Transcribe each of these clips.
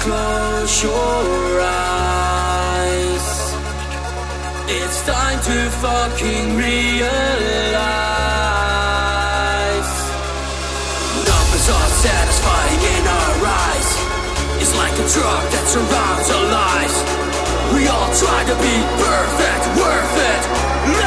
close your eyes. It's time to fucking realize. Numbers are satisfying in our eyes. It's like a drug that surrounds our lives. We all try to be perfect, worth it.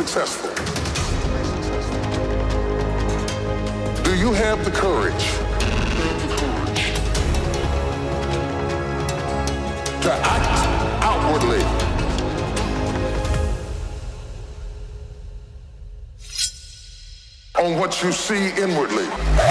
It is have the courage to act outwardly? on what you see successful.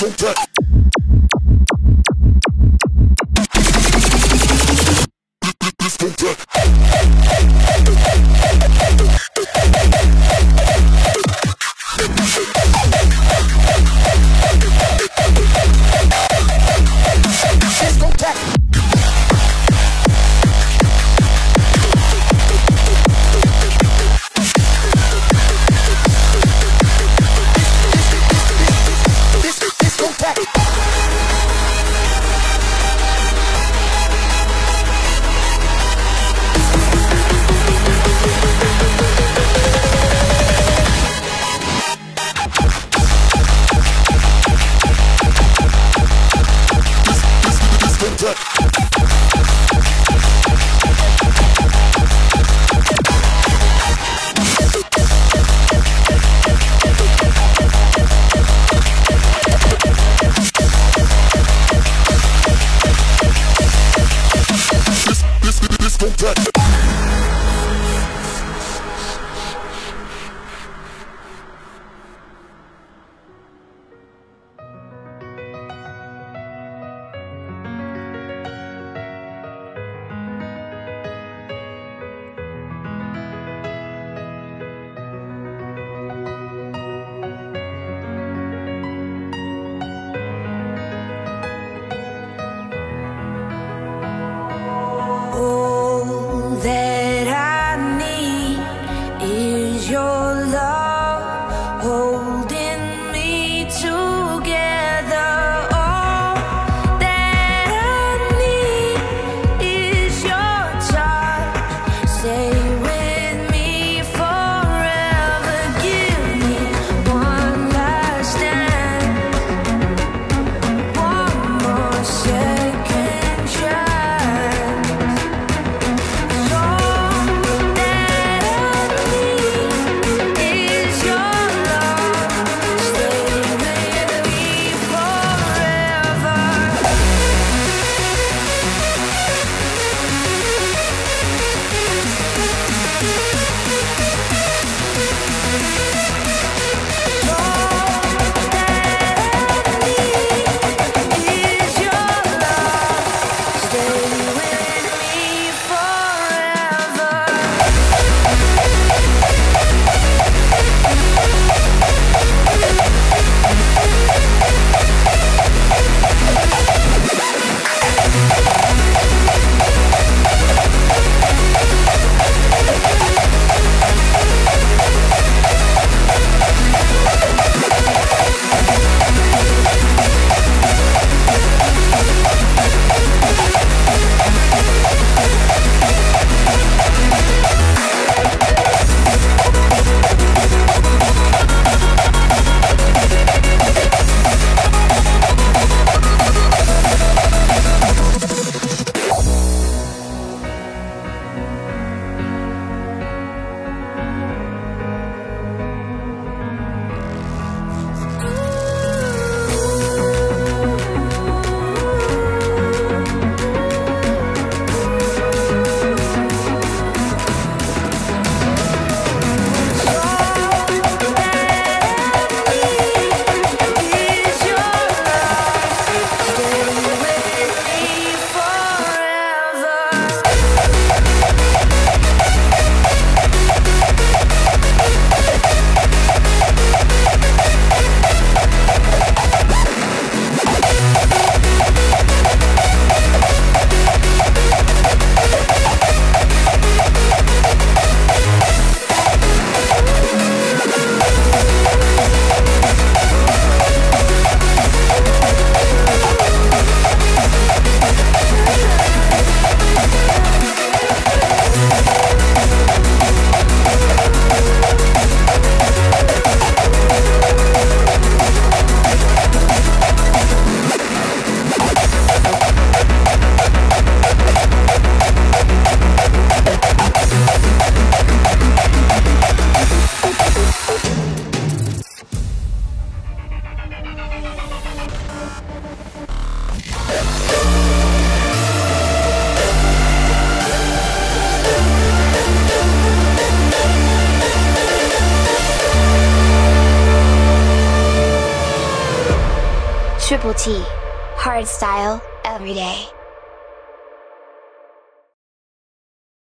don't touch.